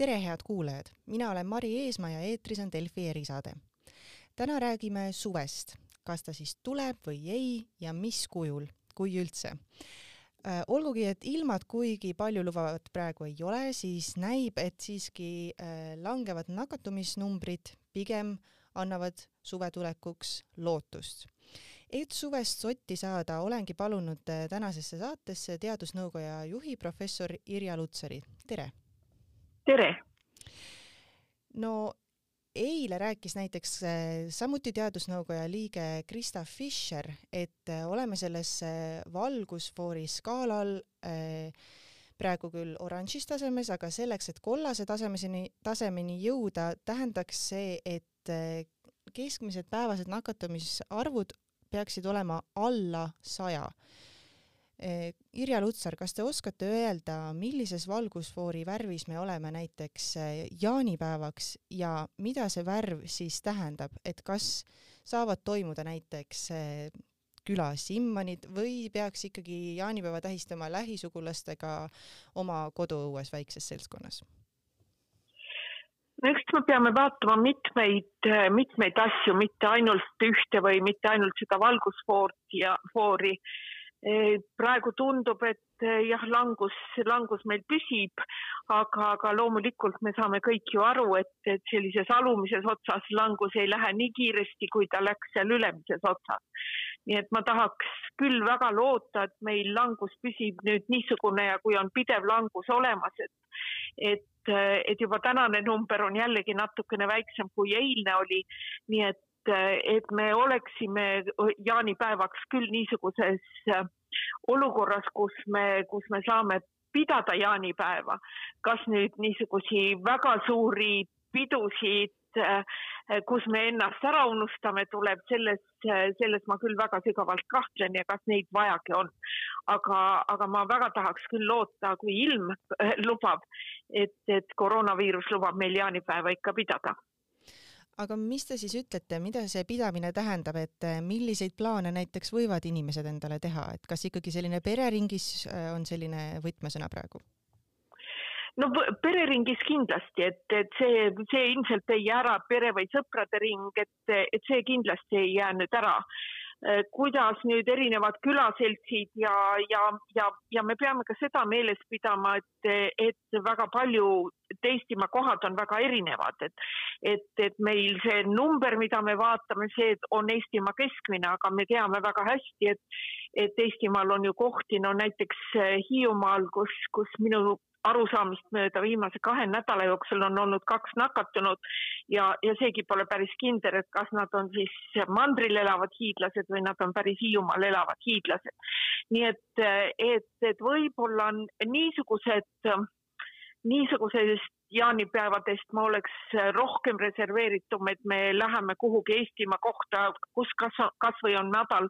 tere, head kuulajad, mina olen Mari Eesmaa ja eetris on Delfi erisaade. täna räägime suvest, kas ta siis tuleb või ei ja mis kujul, kui üldse äh, olgugi, et ilmad kuigi paljulubavat praegu ei ole, siis näib, et siiski äh, langevad nakatumisnumbrid pigem annavad suve tulekuks lootust. et suvest sotti saada, olengi palunud äh, tänasesse saatesse Teadusnõukoja juhi professor Irja Lutsari, tere! Tere! no eile rääkis näiteks äh, samuti Teadusnõukoja liige Krista Fischer, et äh, oleme selles valgusfoori skaalal äh, praegu küll oranžis tasemes, aga selleks, et kollase tasemeni, tasemeni jõuda, tähendaks see, et keskmised päevased nakatumisarvud peaksid olema alla saja Irja Lutsar, kas te oskate öelda, millises valgusfoori värvis me oleme näiteks eh, jaanipäevaks ja mida see värv siis tähendab, et kas saavad toimuda näiteks eh, külas immanid või peaks ikkagi jaanipäeva tähistama lähisugulastega oma koduõues väikses seltskonnas? no eks me peame vaatama mitmeid, mitmeid asju, mitte ainult ühte või mitte ainult seda valgusfoori ja foori praegu tundub, et eh, jah, langus, langus meil püsib, aga, aga loomulikult me saame kõik ju aru, et, et sellises alumises otsas langus ei lähe nii kiiresti, kui ta läks seal ülemises otsas. nii et ma tahaks küll väga loota, et meil langus püsib nüüd niisugune ja kui on pidev langus olemas, et, et, et juba tänane number on jällegi natukene väiksem kui eilne oli, nii et et me oleksime jaanipäevaks küll niisuguses äh, olukorras, kus me, kus me saame pidada jaanipäeva, kas nüüd niisugusi väga suuri pidusid, äh, kus me ennast ära unustame, tuleb selles, selles ma küll väga sügavalt kahtlen ja kas neid vajagi on. aga, aga ma väga tahaks küll loota, kui ilm äh, lubab, et, et koroonaviirus lubab meil jaanipäeva ikka pidada aga mis te siis ütlete, mida see pidamine tähendab, et eh, milliseid plaane näiteks võivad inimesed endale teha, et kas ikkagi selline pereringis eh, on selline võtmesõna praegu? no pereringis kindlasti, et, et see, see ilmselt ei jää ära, pere või sõprade ring, et, et see kindlasti ei jää nüüd ära Eh, kuidas nüüd erinevad külaseltsid ja, ja, ja, ja me peame ka seda meeles pidama, et, et väga palju Eestimaa kohad on väga erinevad, et, et, et meil see number, mida me vaatame, see on Eestimaa keskmine, aga me teame väga hästi, et, et Eestimaal on ju kohti, no näiteks Hiiumaal, kus, kus minu arusaamist mööda viimase kahe nädala jooksul on olnud kaks nakatunut ja, ja seegi pole päris kindel, et kas nad on siis mandril elavad hiidlased või nad on päris Hiiumaal elavad hiidlased. nii et, et, et võib-olla on niisugused, niisugusest jaanipäevadest ma oleks rohkem reserveeritum, et me läheme kuhugi Eestimaa kohta, kus kas, kasvõi on madal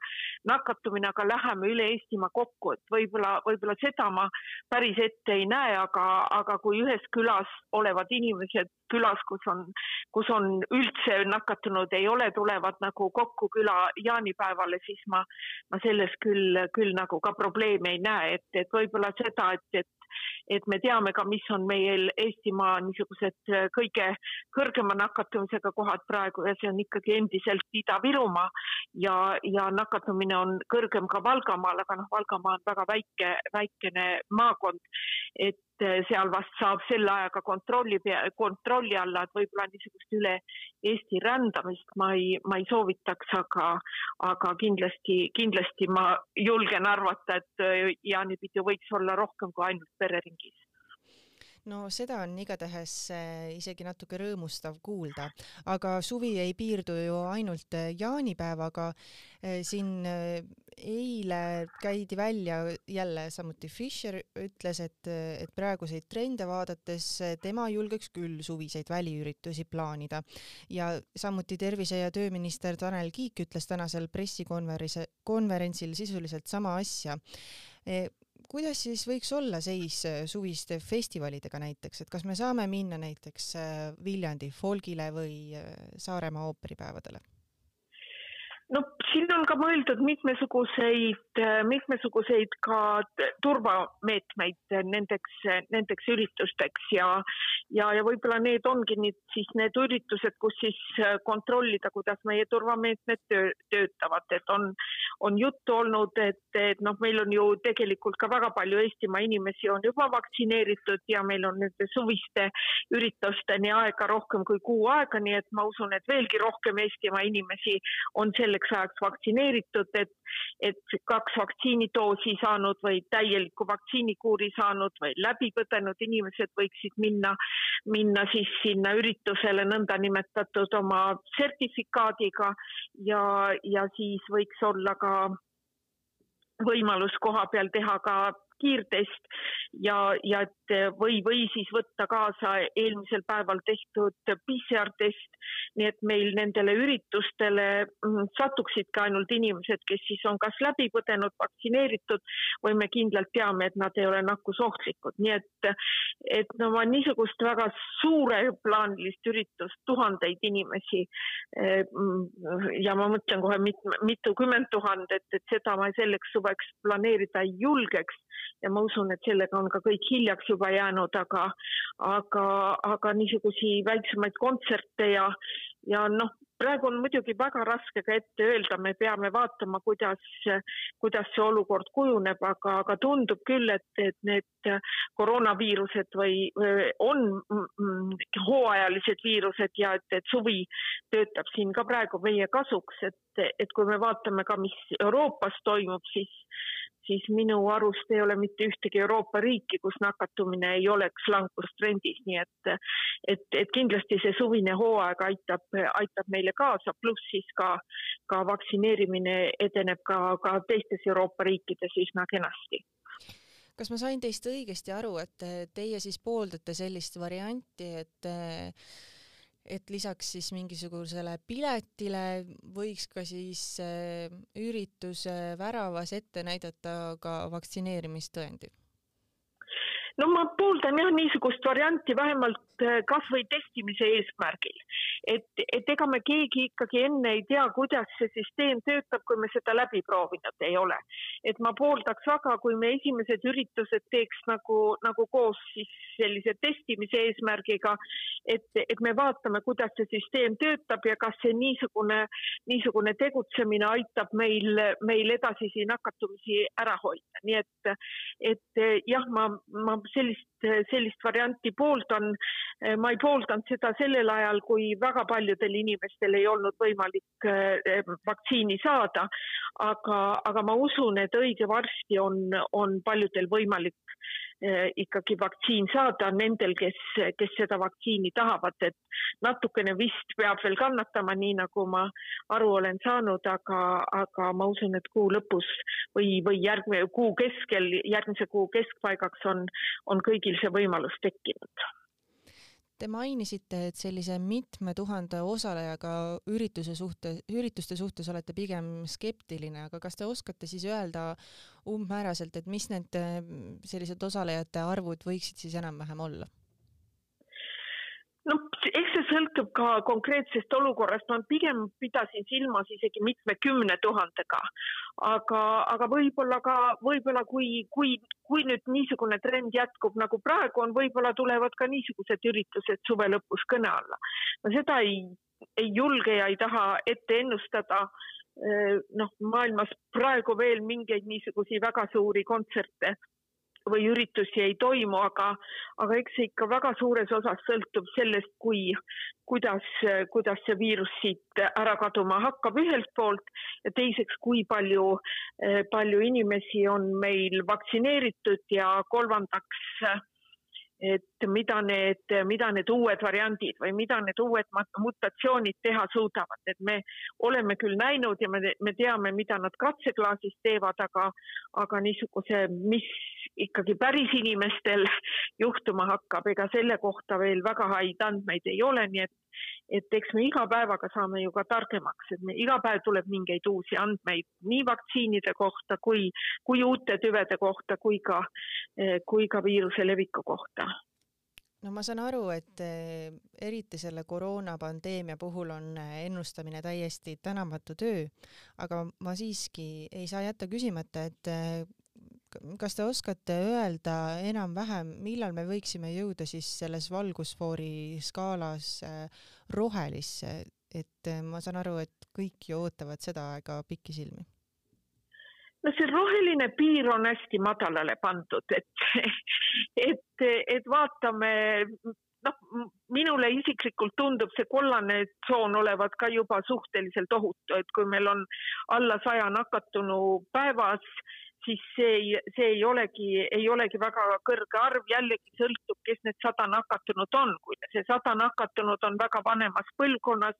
nakatumine, aga läheme üle Eestimaa kokku, et võib-olla, võib-olla seda ma päris ette ei näe, aga, aga kui ühes külas olevad inimesed külas, kus on, kus on üldse nakatunud, ei ole, tulevad nagu kokku küla jaanipäevale, siis ma, ma selles küll, küll nagu ka probleemi ei näe, et, et võib-olla seda, et, et et me teame ka, mis on meil Eestimaa niisugused äh, kõige kõrgema nakatumisega kohad praegu ja see on ikkagi endiselt Ida-Virumaa ja, ja nakatumine on kõrgem ka Valgamaal, aga noh, Valgamaa on väga väike, väikene maakond, et seal vast saab selle ajaga kontrolli, kontrolli alla, et võib-olla niisugust üle Eesti rändamist ma ei, ma ei soovitaks, aga, aga kindlasti, kindlasti ma julgen arvata, et äh, jaanipidi võiks olla rohkem kui ainult pereringis no seda on igatahes äh, isegi natuke rõõmustav kuulda, aga suvi ei piirdu ju ainult äh, jaanipäevaga. Äh, siin eile käidi välja jälle samuti Fischer ütles, et, et praeguseid trende vaadates tema julgeks küll suviseid väliüritusi plaanida. Ja samuti tervise- ja tööminister Tanel Kiik ütles tänasel pressikonverentsil sisuliselt sama asja kuidas siis võiks olla seis äh, suviste festivalidega näiteks, et kas me saame minna näiteks äh, Viljandi folgile või äh, Saaremaa ooperipäevadele? No siin on ka mõeldud mitmesuguseid, mitmesuguseid ka turvameetmeid nendeks, nendeks üritusteks ja, ja, ja võib-olla need ongi nüüd siis need üritused, kus siis kontrollida, kuidas meie turvameetmed töö, töötavad, et on, on juttu olnud, et, et noh, meil on ju tegelikult ka väga palju Eestimaa inimesi on juba vaktsineeritud ja meil on nende suviste üritusteni aega rohkem kui kuu aega, nii et ma usun, et veelgi rohkem Eestimaa inimesi on selleks ajaks vaktsineeritud, et, et kaks vaktsiinidoosi saanud või täieliku vaktsiinikuuri saanud või läbi põdenud inimesed võiksid minna, minna siis sinna üritusele nõndanimetatud oma sertifikaadiga ja, ja siis võiks olla ka võimalus koha peal teha ka kiirtest ja, ja et või, või siis võtta kaasa eelmisel päeval tehtud PCR-test, nii et meil nendele üritustele mm, satuksidki ainult inimesed, kes siis on kas läbi põdenud, vaktsineeritud või me kindlalt teame, et nad ei ole nakkusohtlikud, nii et, et no ma niisugust väga suureplaanilist üritust, tuhandeid inimesi eh, ja ma mõtlen kohe mit, mitukümmend tuhandet, et seda ma selleks suveks planeerida ei julgeks ja ma usun, et sellega on ka kõik hiljaks juba jäänud, aga, aga, aga niisugusi väiksemaid kontserte ja, ja noh, praegu on muidugi väga raske ka ette öelda, me peame vaatama, kuidas, kuidas see olukord kujuneb, aga, aga tundub küll, et, et need koroonaviirused või on hooajalised viirused ja et, et suvi töötab siin ka praegu meie kasuks, et, et kui me vaatame ka, mis Euroopas toimub, siis siis minu arust ei ole mitte ühtegi Euroopa riiki, kus nakatumine ei oleks langustrendis, nii et, et, et kindlasti see suvine hooaeg aitab, aitab meile kaasa, pluss siis ka, ka vaktsineerimine edeneb ka, ka teistes Euroopa riikides üsna kenasti. Kas ma sain teist õigesti aru, et teie siis pooldate sellist varianti, et et lisaks siis mingisugusele piletile võiks ka siis äh, ürituse väravas ette näidata ka vaktsineerimistõendi? no ma pooldan jah niisugust varianti vähemalt äh, kasvõi testimise eesmärgil, et, et ega me keegi ikkagi enne ei tea, kuidas see süsteem töötab, kui me seda läbi proovinud ei ole. et ma pooldaks väga, kui me esimesed üritused teeks nagu, nagu koos siis sellise testimise eesmärgiga, et, et me vaatame, kuidas see süsteem töötab ja kas see niisugune, niisugune tegutsemine aitab meil, meil edasisi nakatumisi ära hoida, nii et, et jah, ma, ma sellist, sellist varianti pooldan. ma ei pooldanud seda sellel ajal, kui väga paljudel inimestel ei olnud võimalik eh, vaktsiini saada, aga, aga ma usun, et õige varsti on, on paljudel võimalik Eh, ikkagi vaktsiin saada nendel, kes, kes seda vaktsiini tahavad, et natukene vist peab veel kannatama, nii nagu ma aru olen saanud, aga, aga ma usun, et kuu lõpus või, või järgmine kuu keskel, järgmise kuu keskpaigaks on, on kõigil see võimalus tekkinud Te mainisite, et sellise mitme tuhande osalejaga ürituse suhte, ürituste suhtes olete pigem skeptiline, aga kas te oskate siis öelda umbmääraselt, et mis need sellised osalejate arvud võiksid siis enam-vähem olla? No eks see sõltub ka konkreetsest olukorrast, ma pigem pidasin silmas isegi mitmekümne tuhandega, aga, aga võib-olla ka, võib-olla kui, kui, kui nüüd niisugune trend jätkub, nagu praegu on, võib-olla tulevad ka niisugused üritused suve lõpus kõne alla. ma seda ei, ei julge ja ei taha ette ennustada noh, maailmas praegu veel mingeid niisugusi väga suuri kontserte või üritusi ei toimu, aga, aga eks see ikka väga suures osas sõltub sellest, kui, kuidas, kuidas see viirus siit ära kaduma hakkab ühelt poolt ja teiseks, kui palju, palju inimesi on meil vaktsineeritud ja kolmandaks et mida need, mida need uued variandid või mida need uued mutatsioonid teha suudavad, et me oleme küll näinud ja me, me teame, mida nad katseklaasis teevad, aga, aga niisuguse, mis ikkagi päris inimestel juhtuma hakkab, ega selle kohta veel väga häid andmeid ei ole, nii et et eks me iga päevaga saame ju ka targemaks, et me iga päev tuleb mingeid uusi andmeid nii vaktsiinide kohta kui, kui uute tüvede kohta kui ka, kui ka viiruse leviku kohta. No ma saan aru, et eh, eriti selle koroonapandeemia puhul on eh, ennustamine täiesti tänamatu töö, aga ma siiski ei saa jätta küsimata, et eh, kas te oskate öelda enam-vähem, millal me võiksime jõuda siis selles valgusfoori skaalas rohelisse, et ma saan aru, et kõik ju ootavad seda aega pikisilmi. No see roheline piir on hästi madalale pandud, et, et, et vaatame, noh, minule isiklikult tundub see kollane tsoon olevat ka juba suhteliselt ohutu, et kui meil on alla saja nakatunu päevas siis see ei, see ei olegi, ei olegi väga kõrge arv, jällegi sõltub, kes need sada nakatunut on. kui see sada nakatunut on väga vanemas põlvkonnas,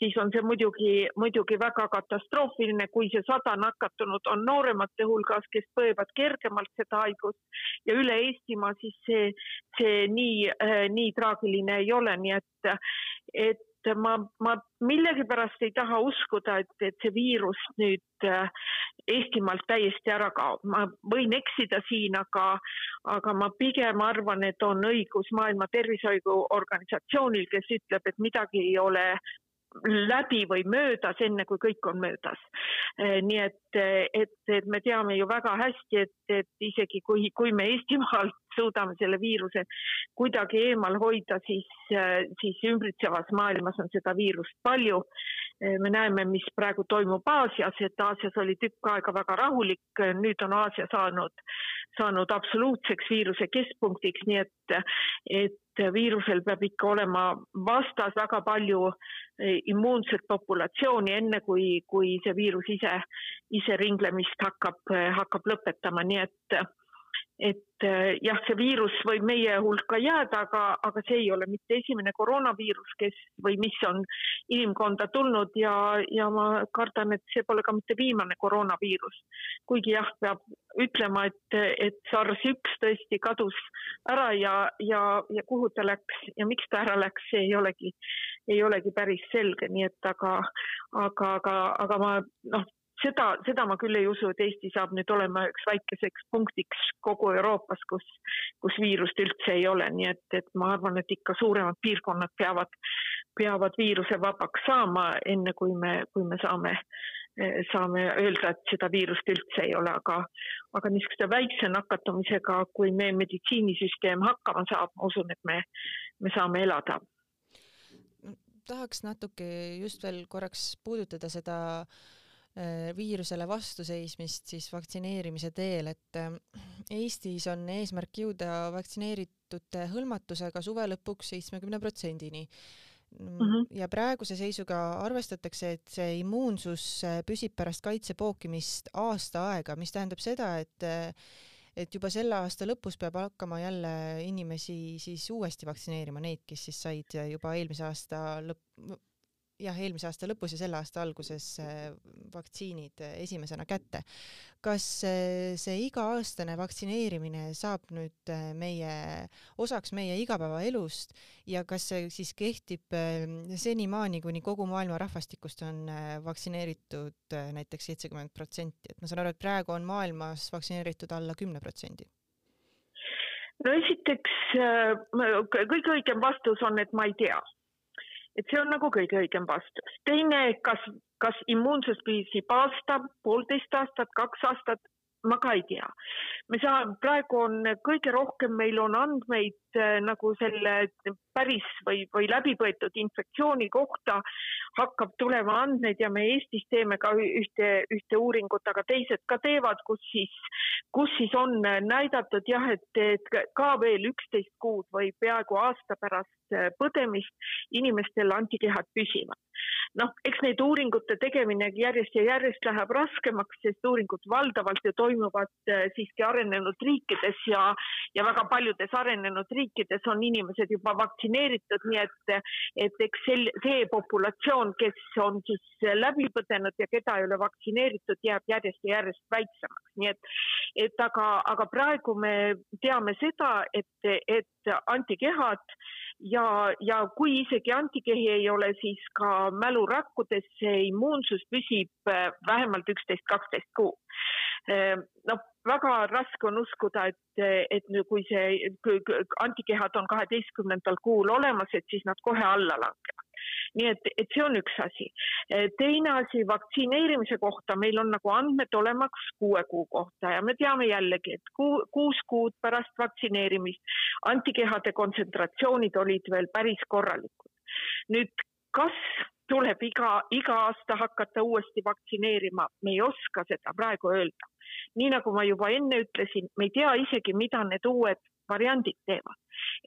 siis on see muidugi, muidugi väga katastroofiline. kui see sada nakatunut on nooremate hulgas, kes põevad kergemalt seda haigust ja üle Eestimaa, siis see, see nii, nii traagiline ei ole, nii et, et ma, ma millegipärast ei taha uskuda, et, et see viirus nüüd äh, Eestimaalt täiesti ära kaob. ma võin eksida siin, aga, aga ma pigem arvan, et on õigus Maailma Tervishoiuorganisatsioonil, kes ütleb, et midagi ei ole läbi või möödas, enne kui kõik on möödas. Eh, nii et, et, et me teame ju väga hästi, et, et isegi kui, kui me Eestimaalt suudame selle viiruse kuidagi eemal hoida, siis, siis ümbritsevas maailmas on seda viirust palju. Eh, me näeme, mis praegu toimub Aasias, et Aasias oli tükk aega väga rahulik, nüüd on Aasia saanud, saanud absoluutseks viiruse keskpunktiks, nii et, et viirusel peab ikka olema vastas väga palju eh, immuunset populatsiooni, enne kui, kui see viirus ise, ise ringlemist hakkab, hakkab lõpetama, nii et et eh, jah, see viirus võib meie hulka jääda, aga, aga see ei ole mitte esimene koroonaviirus, kes või mis on inimkonda tulnud ja, ja ma kardan, et see pole ka mitte viimane koroonaviirus. kuigi jah, peab ütlema, et, et SARS üks tõesti kadus ära ja, ja, ja kuhu ta läks ja miks ta ära läks, see ei olegi, ei olegi päris selge, nii et aga, aga, aga, aga ma noh, seda, seda ma küll ei usu, et Eesti saab nüüd olema üks väikeseks punktiks kogu Euroopas, kus, kus viirust üldse ei ole, nii et, et ma arvan, et ikka suuremad piirkonnad peavad, peavad viirusevabaks saama, enne kui me, kui me saame, saame öelda, et seda viirust üldse ei ole, aga, aga niisuguse väikse nakatumisega, kui meie meditsiinisüsteem hakkama saab, ma usun, et me, me saame elada. Tahaks natuke just veel korraks puudutada seda Äh, viirusele vastuseismist siis vaktsineerimise teel, et äh, Eestis on eesmärk jõuda vaktsineeritute hõlmatusega suve lõpuks seitsmekümne protsendini. -hmm. ja praeguse seisuga arvestatakse, et see immuunsus äh, püsib pärast kaitse pookimist aasta aega, mis tähendab seda, et et juba selle aasta lõpus peab hakkama jälle inimesi siis uuesti vaktsineerima, neid, kes siis said juba eelmise aasta lõpp, jah, eelmise aasta lõpus ja selle aasta alguses äh, vaktsiinid äh, esimesena kätte. kas äh, see iga-aastane vaktsineerimine saab nüüd meie, osaks meie igapäevaelust ja kas see siis kehtib senimaani, kuni kogu maailma rahvastikust on vaktsineeritud näiteks seitsekümmend protsenti, et ma saan aru, et praegu on maailmas vaktsineeritud alla kümne protsendi? no esiteks kõige õigem vastus on, et ma ei tea et see on nagu kõige õigem vastus. teine, kas, kas immuunsus püsib aasta, poolteist aastat, kaks aastat, ma ka ei tea. me saame, praegu on kõige rohkem, meil on andmeid äh, nagu selle päris või, või läbipõetud infektsiooni kohta hakkab tulema andmeid ja me Eestis teeme ka ühte, ühte uuringut, aga teised ka teevad, kus siis, kus siis on näidatud jah, et, et ka veel üksteist kuud või peaaegu aasta pärast äh, põdemist inimestel antikehad püsivad. Noh, eks neid uuringute tegemine järjest ja järjest läheb raskemaks, sest uuringud valdavalt ju toimuvad äh, siiski arenenud riikides ja, ja väga paljudes arenenud riikides on inimesed juba vaktsineeritud, nii et, et eks sel, see populatsioon, kes on siis läbi põdenud ja keda ei ole vaktsineeritud, jääb järjest ja järjest väiksemaks, nii et, et aga, aga praegu me teame seda, et, et antikehad ja, ja kui isegi antikehi ei ole, siis ka mälurakkudes see immuunsus püsib äh, vähemalt üksteist, kaksteist kuud. Noh, väga raske on uskuda, et, et kui see antikehad on kaheteistkümnendal kuul olemas, et siis nad kohe alla langevad nii et, et see on üks asi. teine asi vaktsineerimise kohta, meil on nagu andmed olemas kuue kuu kohta ja me teame jällegi, et kuu, kuus kuud pärast vaktsineerimist antikehade kontsentratsioonid olid veel päris korralikud. nüüd, kas tuleb iga, iga aasta hakata uuesti vaktsineerima, me ei oska seda praegu öelda. nii nagu ma juba enne ütlesin, me ei tea isegi, mida need uued variandid teevad.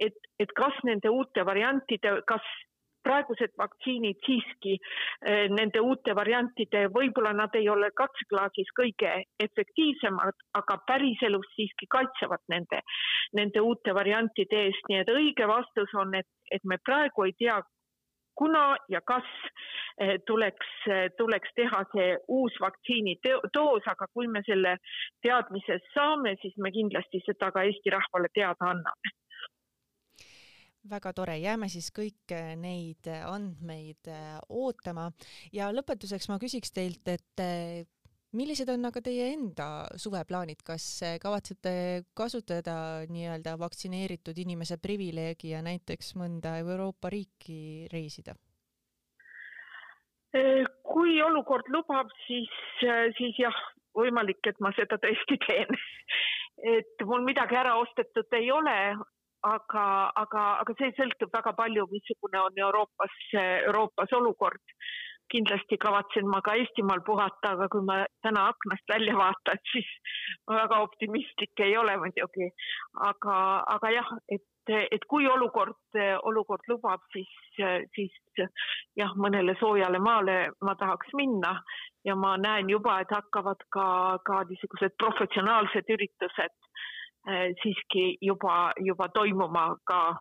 et, et kas nende uute variantide, kas praegused vaktsiinid siiski eh, nende uute variantide, võib-olla nad ei ole katseklaasis kõige efektiivsemad, aga päriselus siiski kaitsevad nende, nende uute variantide eest, nii et õige vastus on, et, et me praegu ei tea, kuna ja kas eh, tuleks, tuleks teha see uus vaktsiinidoos, aga kui me selle teadmise saame, siis me kindlasti seda ka Eesti rahvale teada anname. Väga tore, jääme siis kõiki neid andmeid ootama. Ja lõpetuseks ma küsiks teilt, et millised on aga teie enda suveplaanid, kas äh, kavatsete kasutada nii-öelda vaktsineeritud inimese privileegi ja näiteks mõnda Euroopa riiki reisida? kui olukord lubab, siis, siis jah, võimalik, et ma seda tõesti teen et mul midagi ära ostetud ei ole, aga, aga, aga see sõltub väga palju, missugune on Euroopas, Euroopas olukord. Kindlasti kavatsen ma ka Eestimaal puhata, aga kui ma täna aknast välja vaatan, siis ma väga optimistlik ei ole muidugi. aga, aga jah, et, et kui olukord, olukord lubab, siis, siis jah, mõnele soojale maale ma tahaks minna ja ma näen juba, et hakkavad ka, ka niisugused professionaalsed üritused Äh, siiski juba, juba toimuma ka, äh,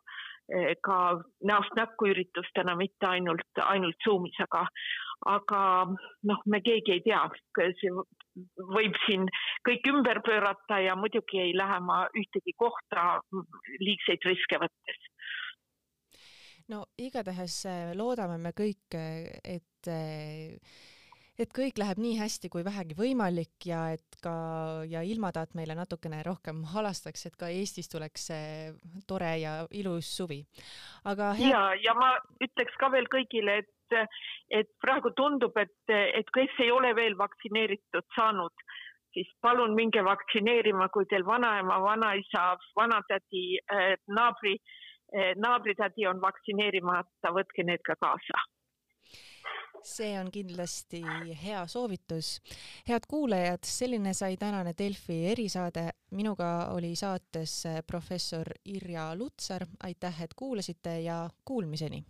ka näost näkku üritustena, mitte ainult, ainult Zoomis, aga, aga noh, me keegi ei tea, see võib siin kõik ümber pöörata ja muidugi ei lähe ma ühtegi kohta liigseid riske võttes. No igatahes äh, loodame me kõik, et et kõik läheb nii hästi kui vähegi võimalik ja et ka ja ilmataat meile natukene rohkem halastaks, et ka Eestis tuleks see tore ja ilus suvi. aga hea... ja, ja ma ütleks ka veel kõigile, et, et praegu tundub, et, et kes ei ole veel vaktsineeritud saanud, siis palun minge vaktsineerima, kui teil vanaema, vanaisa, vanatädi, eh, naabri, eh, naabritädi on vaktsineerimata, võtke need ka kaasa see on kindlasti hea soovitus. head kuulajad, selline sai tänane Delfi erisaade. minuga oli saates professor Irja Lutsar. aitäh, et kuulasite ja kuulmiseni